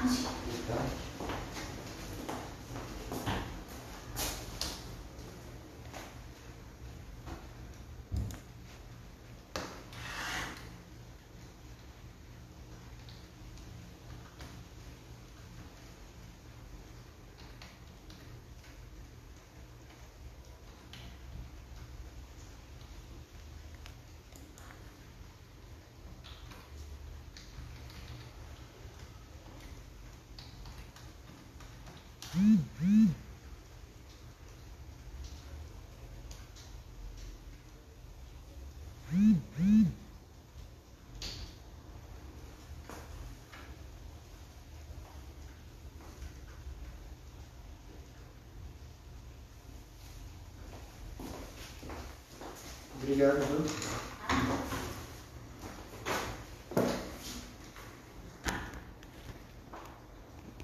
放弃。Obrigado, viu?